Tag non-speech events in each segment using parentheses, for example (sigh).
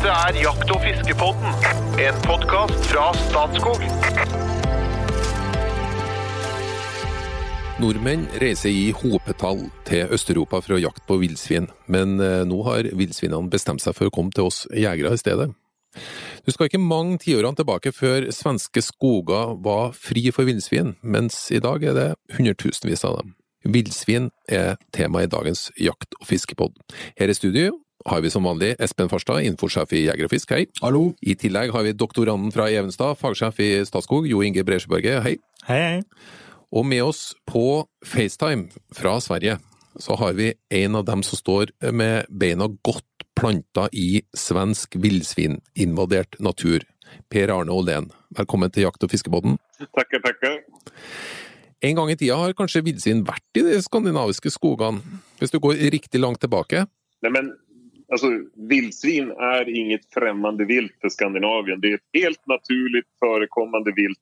Dette er Jakt- og fiskepodden, en podkast fra Statskog. Nordmenn reiser i hopetall til Øst-Europa for å jakte på villsvin, men eh, nå har villsvinene bestemt seg for å komme til oss jegere i stedet. Du skal ikke mange tiårene tilbake før svenske skoger var fri for villsvin, mens i dag er det hundretusenvis av dem. Villsvin er tema i dagens jakt- og fiskepod. Her i studio har vi som vanlig Espen Farstad, infosjef i Jeger og Fisk, hei. Hallo. I tillegg har vi doktoranden fra Evenstad, fagsjef i Statskog, Jo Inge Bresjeberget, hei. Hei, hei. Og med oss på FaceTime fra Sverige, så har vi en av dem som står med beina godt planta i svensk villsvininvadert natur. Per Arne Olén, velkommen til Jakt- og fiskebåten. Tackar, tackar. En gang i tida har kanskje villsvin vært i de skandinaviske skogene, hvis du går riktig langt tilbake? Nei, men alltså, vildsvin är inget främmande vilt för Skandinavien. Det är ett helt naturligt förekommande vilt.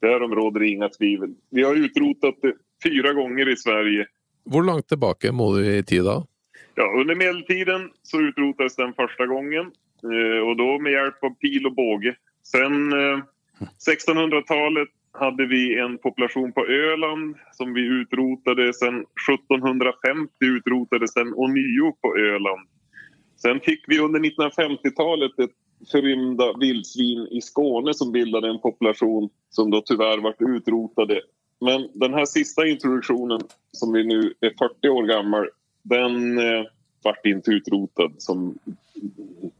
Därom råder inga tvivel. Vi har utrotat det fyra gånger i Sverige. Hvor langt tilbake må du i tid då? Ja, under medeltiden så utrotades den första gången eh, och då med hjälp av pil och båge. Sen eh, 1600-talet hade vi en population på Öland som vi utrotade. Sen 1750 utrotades den ånyo på Öland. Sen fick vi under 1950-talet ett förrymda vildsvin i Skåne som bildade en population som då tyvärr vart utrotade. Men den här sista introduktionen som vi nu är 40 år gammal, den eh, vart inte utrotad som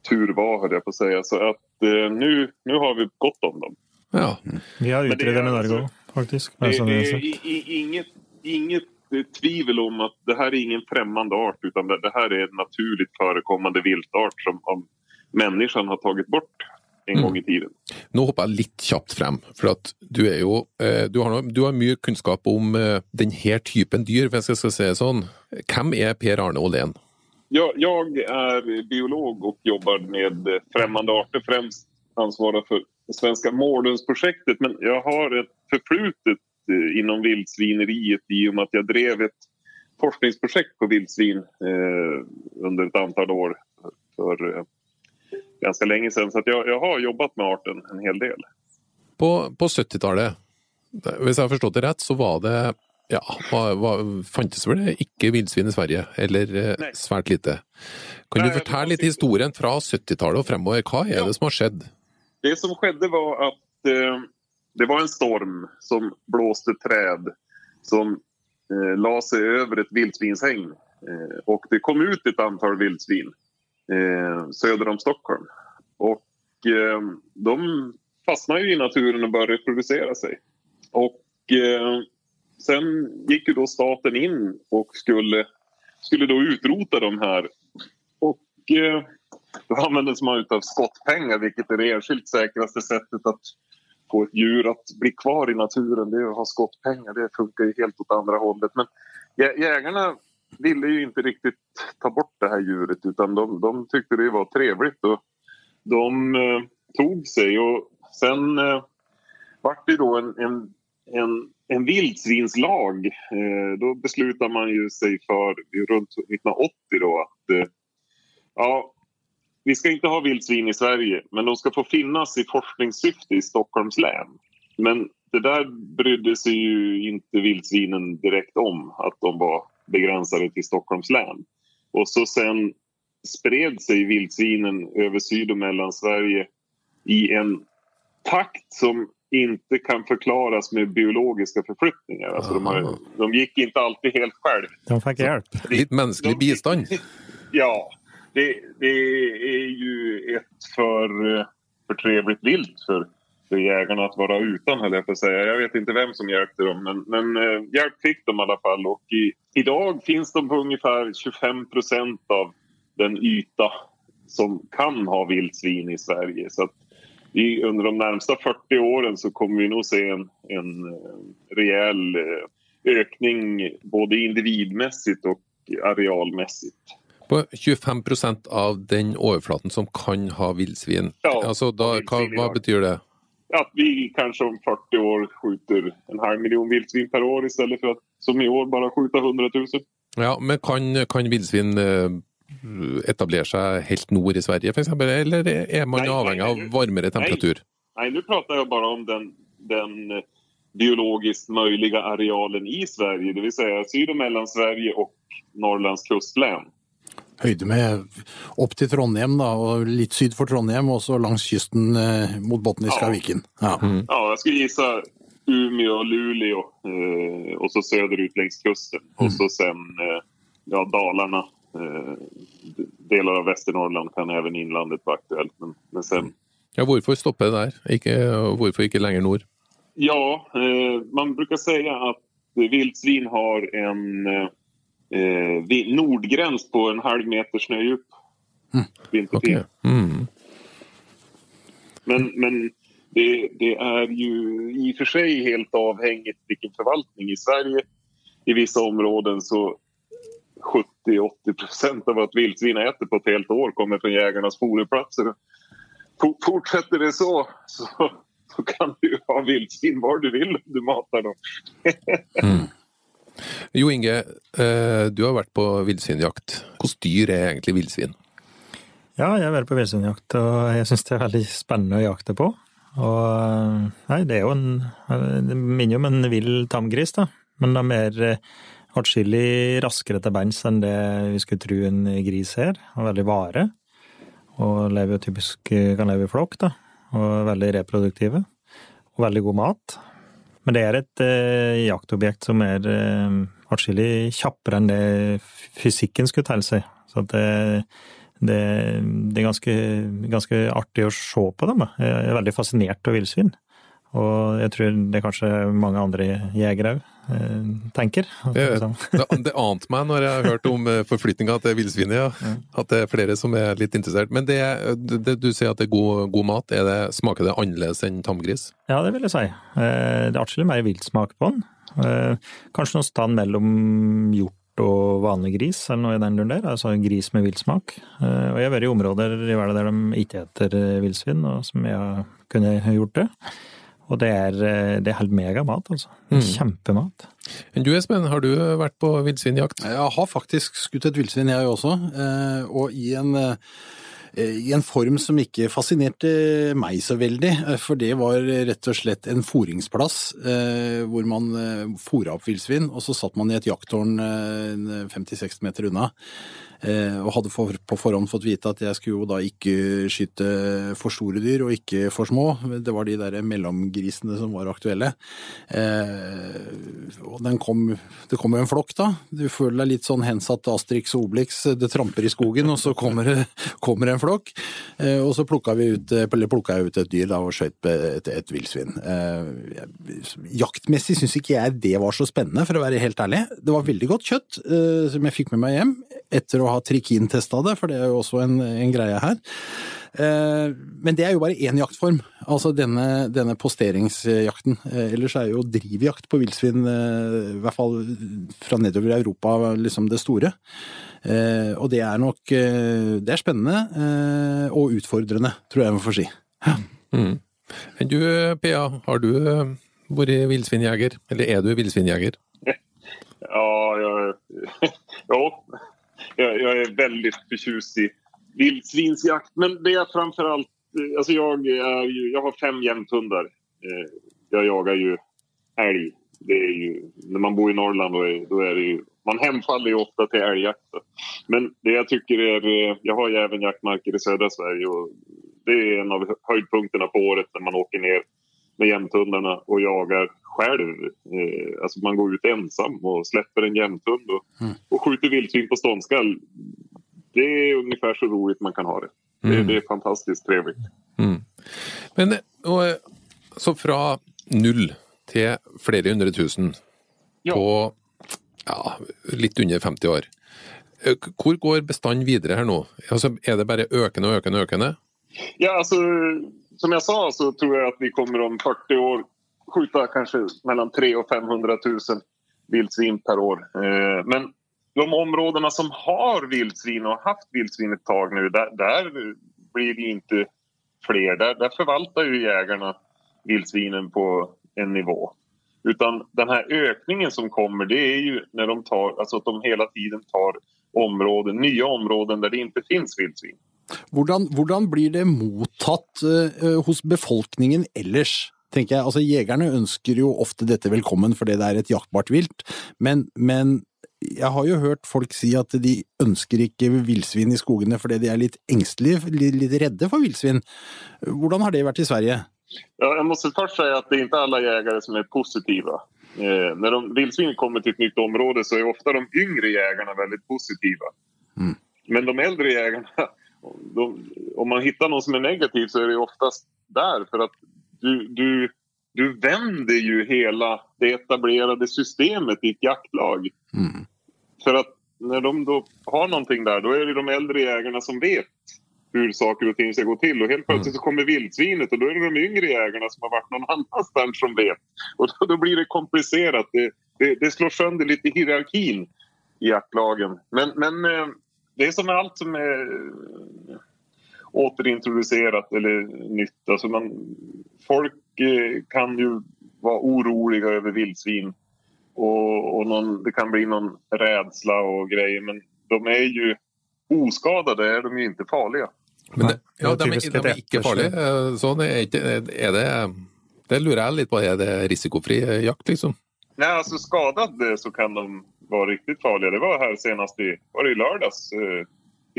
tur var höll jag på att säga. Så att eh, nu, nu har vi gott om dem. Ja. Vi har Men den i Norge òg, faktisk. Det, det det är inget, inget tvivel om at det her er ingen fremmed art utan det, det her er en naturlig forekommende viltart som om människan har tatt bort en Mm. gang i tiden. Nå hopper jeg litt kjapt frem, for at du er jo eh, du har, du har mye kunnskap om eh, denne typen dyr, hvis jeg skal si det sånn. Hvem er Per Arne Olén? Ja, jeg er biolog og jobber med fremmede arter, fremst ansvarar for det svenska Mårdensprojektet. Men jeg har et förflutet eh, inom vildsvineriet i och med att jag drev ett forskningsprojekt på vildsvin eh, under ett antal år för eh, ganska länge sedan. Så att jag, jag har jobbat med arten en hel del. På, på 70-tallet, hvis jeg har forstått det rett, så var det ja, var, var, fantes vel ikke villsvin i Sverige, eller eh, Nei. svært lite. Kan Nei, du fortelle litt historien fra 70-tallet og fremover? Hva er Ja. det som har skjedd? Det som skedde var att eh, det var en storm som blåste träd som eh, la sig över ett vildsvinshägn. Eh, och det kom ut ett antal vildsvin eh, söder om Stockholm. Och eh, de fastnade i naturen och började reproducera sig. Och eh, sen gick ju då staten in och skulle, skulle då utrota de här. Och eh, då användes man utav skottpengar vilket är det enskilt säkraste sättet att få ett djur att bli kvar i naturen. Det är att ha skottpengar. Det funkar helt åt andra hållet. Men jä- jägarna ville ju inte riktigt ta bort det här djuret utan de, de tyckte det var trevligt och de eh, tog sig och sen eh, vart det då en, en, en, en vildsvinslag. Eh, då beslutade man ju sig för runt 1980 då att eh, ja, vi ska inte ha vildsvin i Sverige, men de ska få finnas i forskningssyfte i Stockholms län. Men det där brydde sig ju inte vildsvinen direkt om, att de var begränsade till Stockholms län. Och så sen spred sig vildsvinen över Syd och Mellansverige i en takt som inte kan förklaras med biologiska förflyttningar. Alltså de, har, de gick inte alltid helt själv. De fikk hjelp. Litt menneskelig de- bistand? Ja, det, det är ju ett för, eh, för trevligt vilt för, för jägarna att vara utan, höll jag på att säga. Jag vet inte vem som hjälpte dem, men, men eh, hjälp fick de i alla fall. Och i, idag finns de på ungefär 25 procent av den yta som kan ha vildsvin i Sverige. Så vi, under de närmsta 40 åren så kommer vi nog se en, en eh, rejäl ökning både individmässigt och arealmässigt. På 25 av den overflaten som kan ha villsvin. Ja, altså, da, hva, hva betyr det? At vi kanskje om 40 år skjuter en halv million vildsvin per år i stedet for at som i år bare skyte 100 000. Ja, men kan, kan villsvin eh, etablere seg helt nord i Sverige f.eks., eller er man Nei, avhengig av varmere temperatur? Nei, nå prater jeg bare om den, den eh, biologiskt möjliga arealen i Sverige, det vill säga Syd- och Mellansverige och Norrlands kustlän. Høyde med opp til Trondheim, da, og litt syd for Trondheim, og så langs kysten eh, mot Botniska Ja. Viken. Ja. Ja, jeg skulle gissa Umeå, Luleå eh, og så søderut langs kysten. Mm. Og så sen eh, ja, Dalarna, eh, d- delar av Västernorrland kan også innlandet være aktuelt, Men, men sen, Ja, hvorfor stoppe der? Ikke, hvorfor ikke lenger nord? ja, eh, man bruker si at vildsvin har en eh, nordgräns på en halv meter snödjup vintertid. Okay. Mm. Men, men det, det är ju i och för sig helt avhängigt vilken förvaltning. I Sverige i vissa områden så 70-80 procent av att vildsvin äter på ett helt år kommer från jägarnas foderplatser. For- Fortsätter det så, så, så kan du ha vildsvin var du vill om du matar dem. Jo Inge, eh, du har vært på villsvinjakt. Hvilket dyr er egentlig villsvin? Ja, jeg har vært på villsvinjakt, og jeg syns det er veldig spennende å jakte på. Og nei, det er jo en Det minner om en vill tamgris, da. Men de er mer atskillig raskere til beins enn det vi skulle tro en gris er. Og veldig vare. Og lever typisk kan leve i flokk, da. Og er veldig reproduktive. Og veldig god mat. Men det er et eh, jaktobjekt som er eh, atskillig kjappere enn det fysikken skulle tilsi. Så det, det, det er ganske, ganske artig å se på dem. Jeg er veldig fascinert av villsvin. Og jeg tror det kanskje mange andre jegere òg eh, tenker. Det, (laughs) det, det ante meg når jeg har hørt om eh, forflytninga til villsvinet, ja. At det er flere som er litt interessert. Men det, det, du sier at det er god, god mat. Er det, smaker det annerledes enn tamgris? Ja, det vil jeg si. Eh, Det er atskillig mer viltsmak på den. Eh, Kanskje noe stand mellom hjort og vanlig gris, eller noe i den duren der. Altså gris med villsmak. Og jeg har vært i områder i verden der de ikke heter villsvin, og som jeg kunne gjort det. Og det er, eh, det er helt megamat, altså. Kjempemat. Men du Espen, har du vært på villsvinjakt? Jeg har faktisk skutt et villsvin, jeg også, eh, og i en, eh, i en form som ikke fascinerte meg så veldig, for det var rett og slett en foringsplass hvor man fora opp villsvin, og så satt man i et jakttårn eh, 50-60 meter unna. Eh, Og hadde for, på forhånd fått vite at jeg skulle jo da ikke skyte for store dyr og ikke for små. Det var de der mellomgrisene som var aktuelle. Eh, og den kom, det kom jo en flokk da. Du føler deg litt sånn hensatt til Asterix og Obelix. Det tramper i skogen, og så kommer det (laughs) kommer en flokk. Eh, og så plukka vi ut, eller plukka jeg ut et dyr da, og skjøt et, et villsvin. Eh, jaktmessig syns ikke jeg det var så spennende, for å være helt ærlig. Det var veldig godt kjøtt eh, som jeg fikk med meg hjem, etter å ha trikintesta det, for det er jo også en, en greie her. Eh, Men det er jo bare én jaktform, altså denne, denne posteringsjakten. Eh, Ellers er jo drivjakt på villsvin, eh, i hvert fall fra nedover i Europa, liksom det store. Og det er nok Det er spennende og utfordrende, tror jeg jeg må få si. Mm. Men du Pia, har du vært villsvinjeger? Eller er du villsvinjeger? Ja, ja, (laughs) ja, jag, jag är väldigt förtjust i vildsvinsjakt. Men det är framförallt... eh, Alltså jag, är ju, jag har fem jämthundar. Eh, Jag jagar ju älg. Det är ju, när man bor i Norrland då är, då är det ju... Man hemfaller ju ofta till älgjakt. Men det jag tycker är... eh, Jag har ju även jaktmarker i södra Sverige och det är en av höjdpunkterna på året när man åker ner med jämthundarna och jagar själv. Eh, alltså man går ut ensam och släpper en jämthund och, och skjuter vildsvin på ståndskall. Det är ungefär så roligt man kan ha det. Det, det är fantastiskt trevligt. Mm. Men och, så fra null til flere hundre tusen Ja. på ja, litt under 50 år. Eh, Hvor går bestanden videre her nå? Altså, er det bare økende og økende og økende? Ja, alltså, som jag sa så tror jag att vi kommer om 40 år skjuta kanske mellan 300 000 och 500 000 vildsvin per år. Eh, men de områdena som har vildsvin och haft vildsvin ett tag nu, där, där blir det inte fler. Där, där förvaltar ju jägarna vildsvinen på en nivå. Utan den här ökningen som kommer, det är ju när de tar, alltså att de hela tiden tar områden, nye områden der det ikke finnes vildsvin. Hvordan, hvordan blir det mottatt uh, hos befolkningen ellers? tenker jeg. Altså, Jegerne ønsker jo ofte dette velkommen fordi det er et jaktbart vilt, men, men jeg har jo hørt folk si at de ønsker ikke villsvin i skogene fordi de er litt engstelige, litt, redde for villsvin. Hvordan har det vært i Sverige? Ja, jeg må først si at det er ikke alle jegere som er positive. Eh, når villsvin kommer til et nytt område, så er ofte de yngre jegerne veldig positive. Mm. Men de eldre jegerne, de, om man hittar noe som er negativ, så er det oftast der. For at du, du, du vänder ju hela det etablerade systemet i ett jaktlag. Mm. För att när de då har någonting där, då är det de äldre jägarna som vet hur saker och ting ska gå till. Och helt plötsligt så kommer vildsvinet och då är det de yngre jägarna som har varit någon annanstans som vet. Och då, då blir det komplicerat. Det, det, det, slår sönder lite hierarkin i jaktlagen. Men, men eh, det är som med allt som är återintroducerat eller nytt. Alltså man, folk eh, kan ju vara oroliga över vildsvin och, och någon, det kan bli någon rädsla och grejer men de är ju oskadade är de ju inte farliga. Men det, ja, de, er, de er ikke farlige. Sånn er, ikke, er det Det lurer jeg litt på. Er det risikofri jakt, liksom? Nej, alltså skadad så kan de vara riktigt farliga. Det var här senast i, var det i lördags, eh,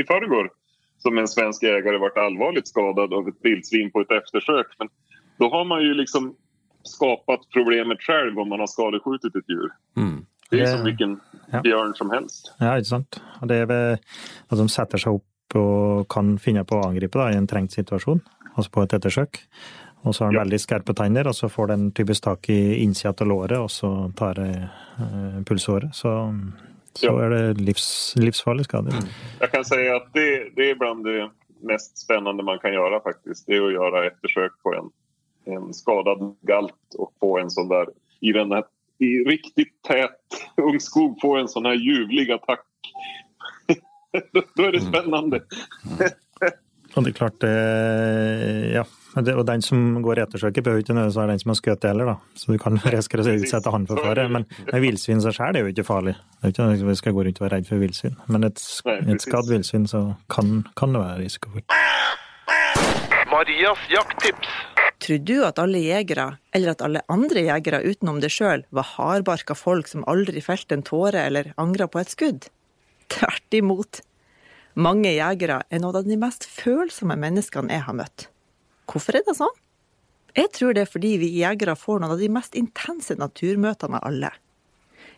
i förrgår som en svensk jägare varit allvarligt skadad av ett vildsvin på ett eftersök. Men då har man ju liksom skapat problemet själv om man har skadeskjutit ett djur. Mm. Det er som hvilken ja. bjørn som helst. Ja, ikke sant. Det er ved at de setter seg opp og kan finne på å angripe da, i en trengt situasjon, altså på et ettersøk. Og så har den ja. veldig skarpe tenner, og så får den typisk tak i innsida av låret, og så tar det eh, pulsåret. Så så ja. er det livs, livsfarlig skade. Jeg kan si at det, det, er blant det mest spennende man kan gjøre, faktisk. Det er å gjøre et eftersök på en, en skadet galt og få en sånn der i denne, i riktig tett ungskog få en sånn her ljuvlig attack. (laughs) da er det mm. og Mm. Och det er klart, ja, og den som går i ettersøket, behøver ikke nødvendigvis være den som har skutt heller, da. Så du kan (laughs) utsette han for fare. Men villsvin seg sjøl er jo ikke farlig. Det er ikke noe vi skal gå rundt og være redd for villsvin. Men et, et skadd villsvin, så kan, kan, det være risikofullt. Marias jakttips. Tror du at alle jegere, eller at alle andre jegere utenom deg sjøl, var hardbarka folk som aldri felte en tåre eller angra på et skudd? Tvert imot. Mange jegere er noen av de mest følsomme menneskene jeg har møtt. Hvorfor er det sånn? Jeg tror det er fordi vi jegere får noen av de mest intense naturmøtene av alle.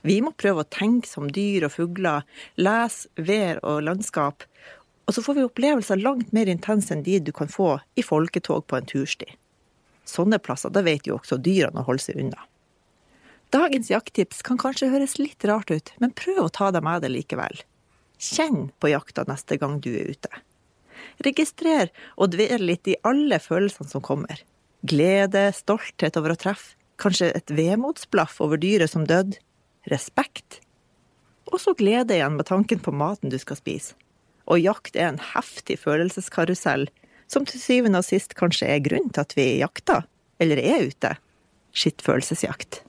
Vi må prøve å tenke som dyr og fugler, lese vær og landskap, og så får vi opplevelser langt mer intense enn de du kan få i folketog på en tursti. Sånne plasser, da vet jo også dyrene å holde seg unna. Dagens jakttips kan kanskje høres litt rart ut, men prøv å ta deg med det likevel. Kjenn på jakta neste gang du er ute. Registrer og dvel litt i alle følelsene som kommer. Glede, stolthet over å treffe, kanskje et vemodsblaff over dyret som døde, respekt. Og så glede igjen med tanken på maten du skal spise. Og jakt er en heftig følelseskarusell, som til syvende og sist kanskje er grunnen til at vi jakter, eller er ute. Skittfølelsesjakt.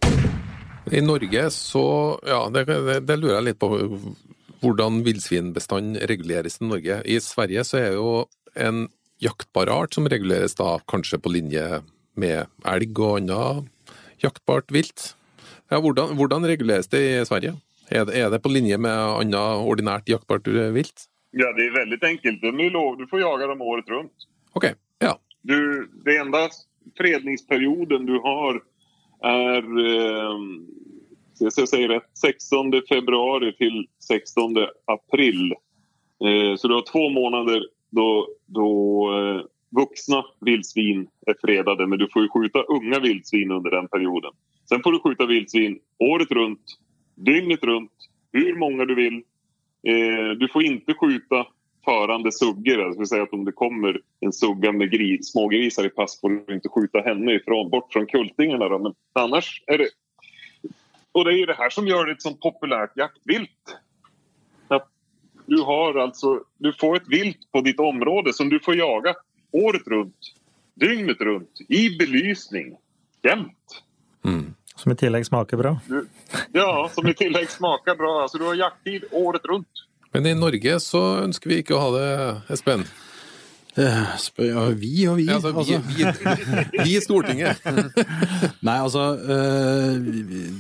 I Norge så, ja, det, det, det lurer jeg litt på hvordan villsvinbestanden reguleres i Norge. I Sverige så er jo en jaktbar art som reguleres da kanskje på linje med elg og annet jaktbart vilt. Ja, hvordan, hvordan, reguleres det i Sverige? Er det, er det på linje med annet ordinært jaktbart vilt? Ja, det er veldig enkelt. Du, lov, du får jage dem året rundt. Ok, ja. Du, det enda fredningsperioden du har, er eh, jag säger rätt, 16 februari till 16 april. Eh, så du har två månader då, då eh, vuxna vildsvin är fredade men du får jo skjuta unga vildsvin under den perioden. Sen får du skjuta vildsvin året runt, dygnet runt, hur många du vill. Eh, du får inte skjuta förande skulle säga att om det kommer en sugga med gris, smågrisar i pass får du inte skjuta henne ifrån, bort från kultingarna. Då. Men annars är det och det är det här som gör det ett sånt populärt jaktvilt. Att du, har alltså, du får ett vilt på ditt område som du får jaga året runt, dygnet runt, i belysning, jämt. Mm. Som i tillegg smaker bra? Du, ja, som i tillegg smaker bra. Altså, du har jakttid året rundt. Men i Norge så ønsker vi ikke å ha det, Espen. Eh, spør, ja, vi og vi. Ja, altså, vi, vi, vi i Stortinget. (laughs) Nei, altså eh,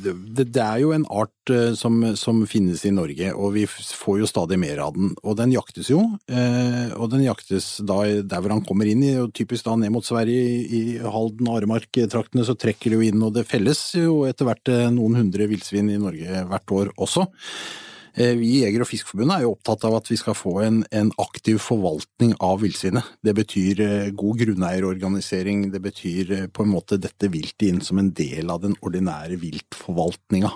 det, det er jo en art eh, som, som finnes i Norge, og vi får jo stadig mer av den. Og den jaktes jo. Og den jaktes da der hvor han kommer inn, og typisk da ned mot Sverige, i Halden og Aremark-traktene, så trekker det jo inn, og det felles jo etter hvert noen hundre villsvin i Norge hvert år også. Eh, Vi i Jeger- og Fiskerforbundet er jo opptatt av at vi skal få en, en aktiv forvaltning av villsvinet. Det betyr eh, god grunneierorganisering, det betyr eh, på en måte dette viltet inn som en del av den ordinære viltforvaltninga.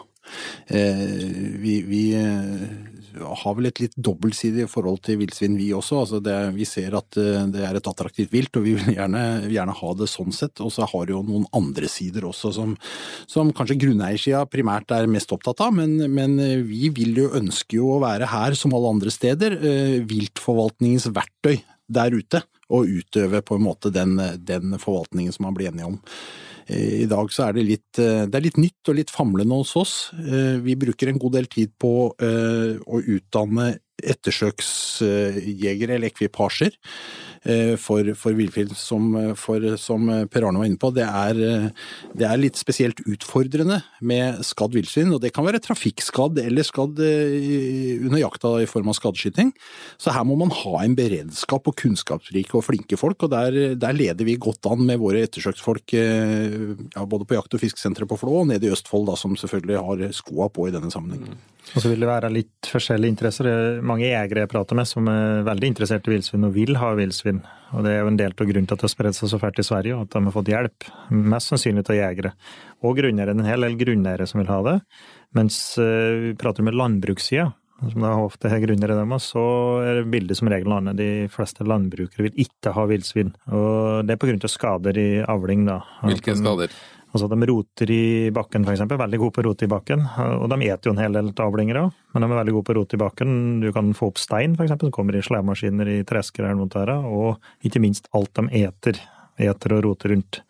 Vi, vi har vel et litt dobbeltsidig forhold til villsvin vi også. Altså det, vi ser at eh, det er et attraktivt vilt, og vi vil gjerne, gjerne ha det sånn sett. Og så har det jo noen andre sider også som, som kanskje grunneiersida primært er mest opptatt av, men, men vi vil jo ønske jo å være her som alle andre steder, eh, viltforvaltningens verktøy der ute, og utøve på en måte den, den forvaltningen som man blir enige om. Eh, I dag så er det litt, eh, det er litt nytt og litt famlende hos oss. Eh, Vi bruker en god del tid på å utdanne ettersøksjegere eller ekvipasjer for, for villfilm, som, for, som Per Arne var inne på. Det er, eh, det er litt spesielt utfordrende med skadd villsvin, og det kan være trafikkskadd eller skadd eh, under jakta i form av skadeskyting. Så her må man ha en beredskap og kunnskapsrike og flinke folk, og der, der leder vi godt an med våre ettersøksfolk eh, ja, både på jakt- og fiskesenteret på Flå og nede i Østfold, da, som selvfølgelig har skoa på i denne sammenhengen. Og så vil det være litt forskjellige interesser. Det er mange jegere jeg prater med som er veldig interessert i villsvin og vil ha villsvin. Og det er jo en del av grunnen til at det har spredt seg så fælt i Sverige, og at de har fått hjelp. Mest sannsynlig av jegere. Og grunneiere. En hel del grunneiere som vil ha det. Mens eh, vi prater med landbrukssida, som da ofte er grunneiere dem, så er bildet som regel annet. De fleste landbrukere vil ikke ha villsvin. Og det er på grunn av skader i avling, da. Hvilke skader? Altså de roter i bakken, eksempel. Veldig gode på å rote i bakken. Og de eter jo en hel del avlinger òg, men de er veldig gode på å rote i bakken. Du kan få opp stein, eksempel, som kommer i slemaskiner i tresker eller noe der. Og ikke minst alt de eter. Eter og roter rundt.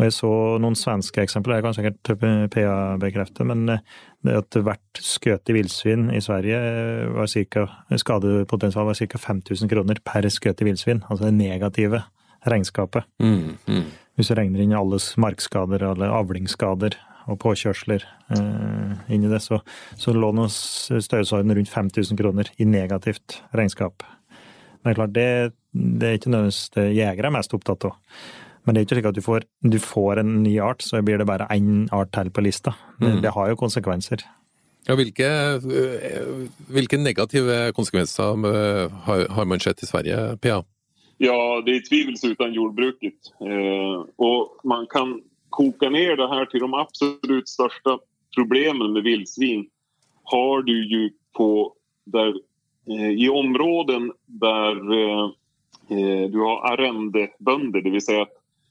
Og jeg så noen svenske eksempler, jeg kan sikkert PA bekrefte, men det at hvert skutt i villsvin i Sverige var cirka, skadepotensial var ca. 5000 kroner per skutt i villsvin. Altså det negative regnskapet. Mm, mm. Hvis du regner inn alles markskader eller avlingsskader og påkjørsler eh, inn i det, så, så lå nå størrelsesorden rundt 5000 kroner i negativt regnskap. Men det er klart, det, det er ikke nødvendigvis det jegere er mest opptatt av. Men det er ikke slik at du får, du får en ny art, så blir det bare én art til på lista. Det, Mm. det har jo konsekvenser. Ja, hvilke, øh, hvilke negative konsekvenser øh, har, har man sett i Sverige, Pia? Ja, det är tvivelsutan jordbruket. Eh, och man kan koka ner det här till de absolut största problemen med vildsvin har du ju på där, eh, i områden där eh, eh, du har arrendebönder, det vill säga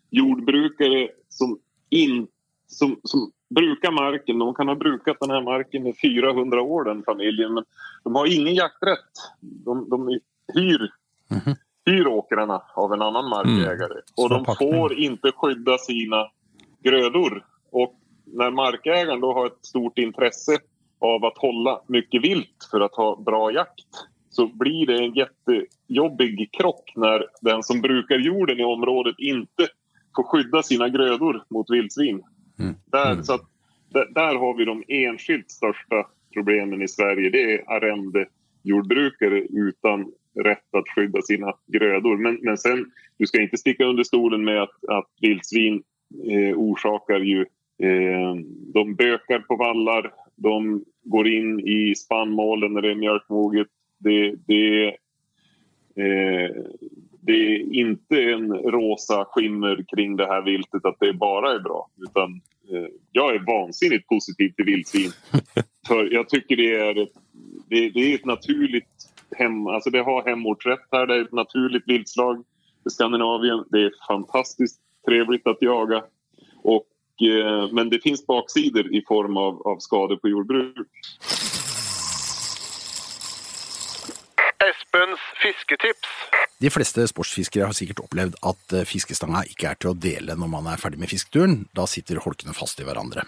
jordbrukare som, in, som, som brukar marken, de kan ha brukat den här marken i 400 år den familjen, men de har ingen jakträtt. De, de hyr hyr åkrarna av en annan markägare. Och de får inte skydda sina grödor. Och när markägaren då har ett stort intresse av att hålla mycket vilt för att ha bra jakt så blir det en jättejobbig krock när den som brukar jorden i området inte får skydda sina grödor mot vildsvin. Mm. Där, så att, där, där har vi de enskilt största problemen i Sverige. Det är arrendejordbrukare utan rätt att skydda sina grödor. Men, men sen, du ska inte sticka under stolen med att, att vildsvin eh, orsakar ju... Eh, de bökar på vallar, de går in i spannmålen när det är mjölkmoget. Det, det, eh, det är inte en rosa skimmer kring det här viltet att det bara är bra. Utan eh, jag är vansinnigt positiv till vildsvin. (laughs) För jag tycker det är ett, det, det är ett naturligt hem, alltså det har hemortsrätt här. Det är ett naturligt viltslag i Skandinavien. Det är fantastiskt trevligt att jaga. Och, eh, men det finns baksidor i form av, av skador på jordbruk. Espens fisketips. De fleste sportsfiskere har sikkert opplevd at eh, fiskestanga ikke er til å dele når man er ferdig med fisketuren. Da sitter holkene fast i hverandre.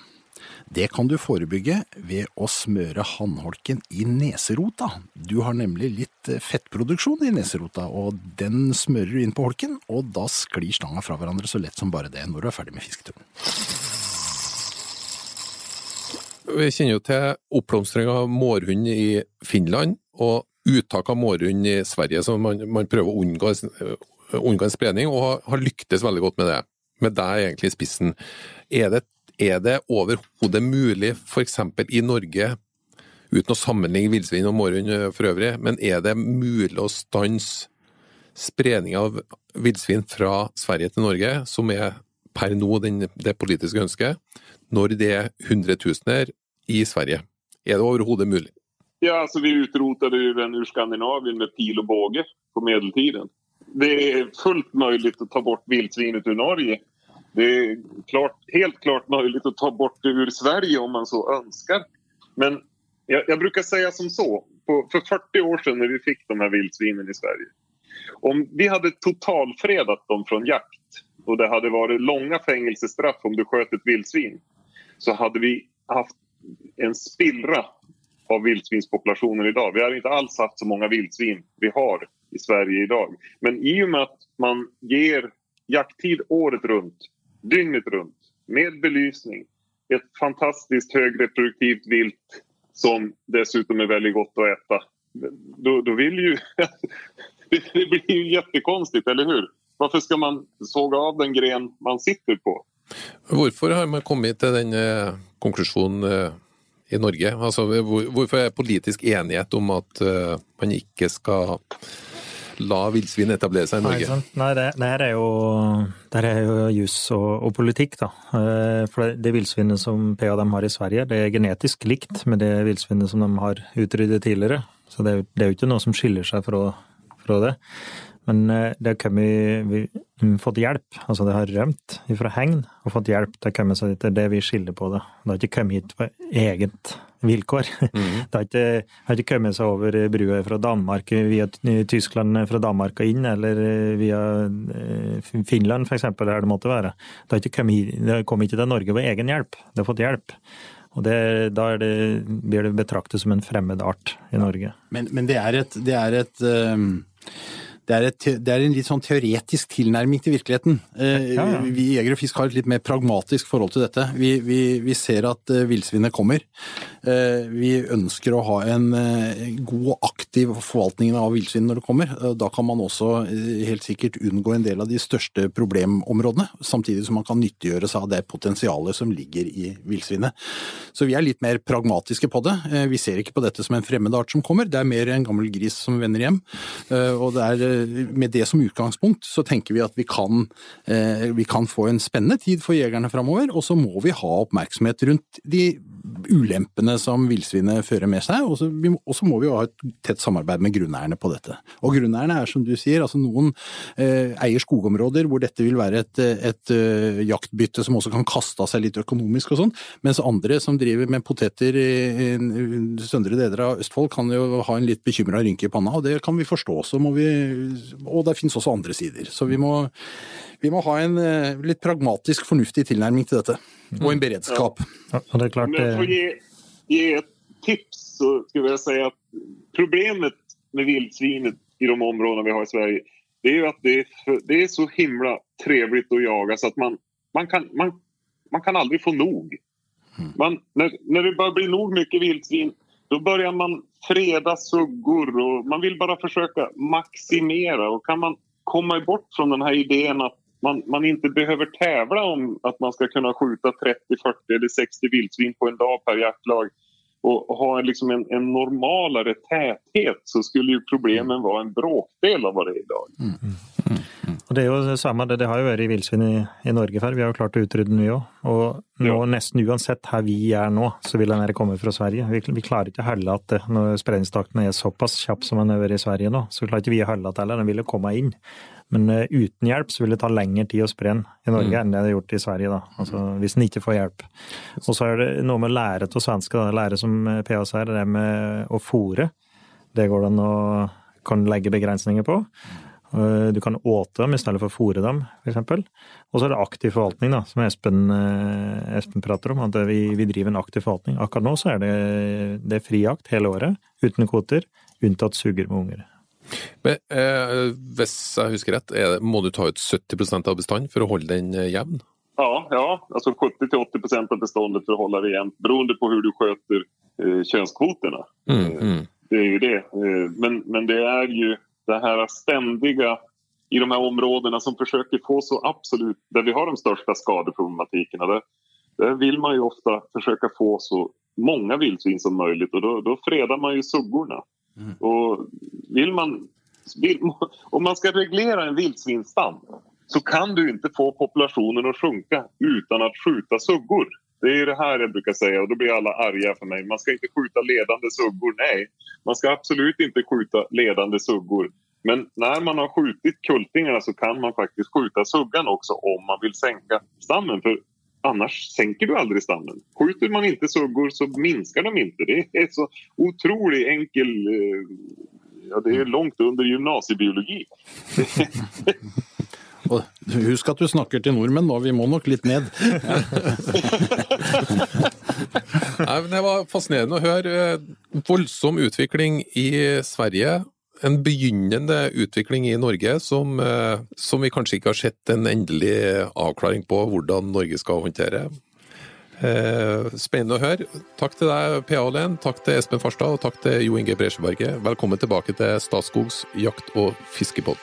Det kan du forebygge ved å smøre håndholken i neserota. Du har nemlig litt eh, fettproduksjon i neserota, og den smører du inn på holken, og da sklir stanga fra hverandre så lett som bare det når du er ferdig med fisketuren. Vi kjenner jo til oppblomstring av mårhund i Finland, og uttak av mårhund i Sverige, så man, man prøver å unngå, unngå en spredning, og har, lyktes veldig godt med det. Med deg egentlig i spissen. Er det, er det overhodet mulig, f.eks. i Norge, uten å sammenligne villsvin og mårhund for øvrig, men er det mulig å stanse spredning av villsvin fra Sverige til Norge, som er per nå den, det politiske ønsket, når det er hundretusener i Sverige? Er det overhodet mulig? Ja, altså vi utrotet den ur Skandinavien med pil og båge på medeltiden. Det er fullt mulig å ta bort villsvinet ur Norge. Det är klart, helt klart möjligt att ta bort det ur Sverige om man så önskar. Men jag, jag brukar säga som så, på, för 40 år sedan när vi fick de här vildsvinen i Sverige. Om vi hade totalfredat dem från jakt och det hade varit långa fängelsestraff om du sköt ett vildsvin så hade vi haft en spillra av vildsvinspopulationen idag. Vi har inte alls haft så många vildsvin vi har i Sverige idag. Men i och med att man ger jakttid året runt, dygnet runt, med belysning, ett fantastiskt högreproduktivt vilt som dessutom är väldigt gott att äta. Då, då vill ju... (laughs) det blir ju jättekonstigt, eller hur? Varför ska man såga av den gren man sitter på? Hvorfor har man kommet til den eh, konklusjonen eh, i Norge? Altså, hvor, hvorfor er politisk enighet om at eh, man ikke skal la villsvin etablere seg i Norge? sant? Nei det, det her er jo, det er jo jus og, og politikk, da. Eh, For det, villsvinet som og dem har i Sverige, det er genetisk likt med det villsvinet som de har utryddet tidligere. Så det, det er jo ikke noe som skiller seg fra, fra det. Men eh, det har kommet fått hjelp. Altså det har rømt fra hegn og fått hjelp til å komme seg dit. Det er det vi skiller på det. Det har ikke kommet hit på eget vilkår. Det har ikke, har ikke kommet seg over brua fra Danmark via Tyskland fra Danmark og inn, eller via eh, Finland eksempel, eller det måtte være. Det har ikke kommet, det kom ikke til Norge ved egen hjelp. Det har fått hjelp. Og det, da det, blir det betraktet som en fremmed art i Norge. Men, men det er et, det er et ehm, det er, et, det er en litt sånn teoretisk tilnærming til virkeligheten. Eh, Ja, ja. Vi i Jeger og Fisk har et litt mer pragmatisk forhold til dette. Vi, vi, vi ser at eh, villsvinet kommer. Eh, Vi ønsker å ha en god og aktiv forvaltning av villsvin når det kommer. Da kan man også helt sikkert unngå en del av de største problemområdene, samtidig som man kan nyttiggjøre seg av det potensialet som ligger i villsvinet. Så vi er litt mer pragmatiske på det. Vi ser ikke på dette som en fremmed art som kommer, det er mer en gammel gris som vender hjem. Og det er, med det som utgangspunkt så tenker vi at vi kan, eh, vi kan få en spennende tid for jegerne framover, og så må vi ha oppmerksomhet rundt de ulempene som villsvinet fører med seg, og så må- vi jo ha et tett samarbeid med grunneierne på dette. Og grunneierne er som du sier, altså noen eh, eier skogområder hvor dette vil være et, et eh, jaktbytte som også kan kaste av seg litt økonomisk og sånn, mens andre som driver med poteter i, i søndre deler av Østfold kan jo ha en litt bekymra rynke i panna, og det kan vi forstå. Så må vi, og det finnes også andre sider. Så vi må, vi må ha en eh, litt pragmatisk, fornuftig tilnærming til dette. Og en beredskap. Ja. Ja, det er klart Om jag får gi ge, ge ett tips så skulle jag säga att problemet med vildsvinet i de områden vi har i Sverige det är ju att det är, det är så himla trevligt att jaga så att man, man, kan, man, man kan aldrig få nog. Man, när, när det börjar bli nog mycket vildsvin då börjar man freda suggor och man vill bara försöka maximera. Och kan man komma bort från den här idén att man, man inte behöver tävla om att man ska kunna skjuta 30, 40 eller 60 vildsvin på en dag per jaktlag. Och ha liksom en, en normalare täthet så skulle ju problemen vara en bråkdel av vad det är idag. Og det er jo det samme, det, det har jo vært villsvin i, i Norge før, vi har jo klart å utrydde den vi òg. Og nå, Ja. nesten uansett her vi er nå, så vil den her komme fra Sverige. Vi, vi klarer ikke å holde at det, når spredningstakten er såpass kjapp som den har vært i Sverige nå, så klarer ikke vi å holde at heller, den vil komme inn. Men uh, uten hjelp så vil det ta lengre tid å spre den i Norge enn det det har gjort i Sverige, da. Altså hvis den ikke får hjelp. Og så er det noe med lære til svenske, da. lære som PAS PA sier, det med å fòre. Det går det an å kan legge begrensninger på. Eh, Du kan åte dem i stedet for å fôre dem, f.eks. Og så er det aktiv forvaltning, da, som Espen, eh, Espen prater om. At vi, vi driver en aktiv forvaltning. Akkurat nå så er det, det er frijakt hele året, uten kvoter, unntatt suger med unger. Men eh, hvis jeg husker rett, er det, må du ta ut 70 av bestanden for å holde den eh, jevn? Ja, ja alltså 70-80 av beståndet för att hålla det jämnt beroende på hur du sköter eh, könskvoterna. Mm, mm. Det är ju det. Men, men det är ju det här ständiga i de här områdena som försöker få så absolut, där vi har de största skadeproblematikerna. Där, där vill man ju ofta försöka få så många vildsvin som möjligt och då, då fredar man ju suggorna. Och vill man, vill, om man ska reglera en vildsvinsstam så kan du inte få populationen att sjunka utan att skjuta suggor. Det är det här jag brukar säga och då blir alla arga för mig. Man ska inte skjuta ledande suggor, nej. Man ska absolut inte skjuta ledande suggor. Men när man har skjutit kultingarna så kan man faktiskt skjuta suggan också om man vill sänka stammen. För annars sänker du aldrig stammen. Skjuter man inte suggor så minskar de inte. Det är så otroligt enkel... eh, Ja, det är långt under gymnasiebiologi. (laughs) Og husk at du snakker til nordmenn nå, vi må nok litt ned. (laughs) Nei, men Det var fascinerende å høre. eh, Voldsom utvikling i Sverige. En begynnende utvikling i Norge som, eh, som vi kanskje ikke har sett en endelig avklaring på hvordan Norge skal håndtere. Eh, Spennende å høre. Takk til deg, PA Len, takk til Espen Farstad og takk til Jo Inge Bresjeberget. Velkommen tilbake til Statskogs jakt- og fiskepod.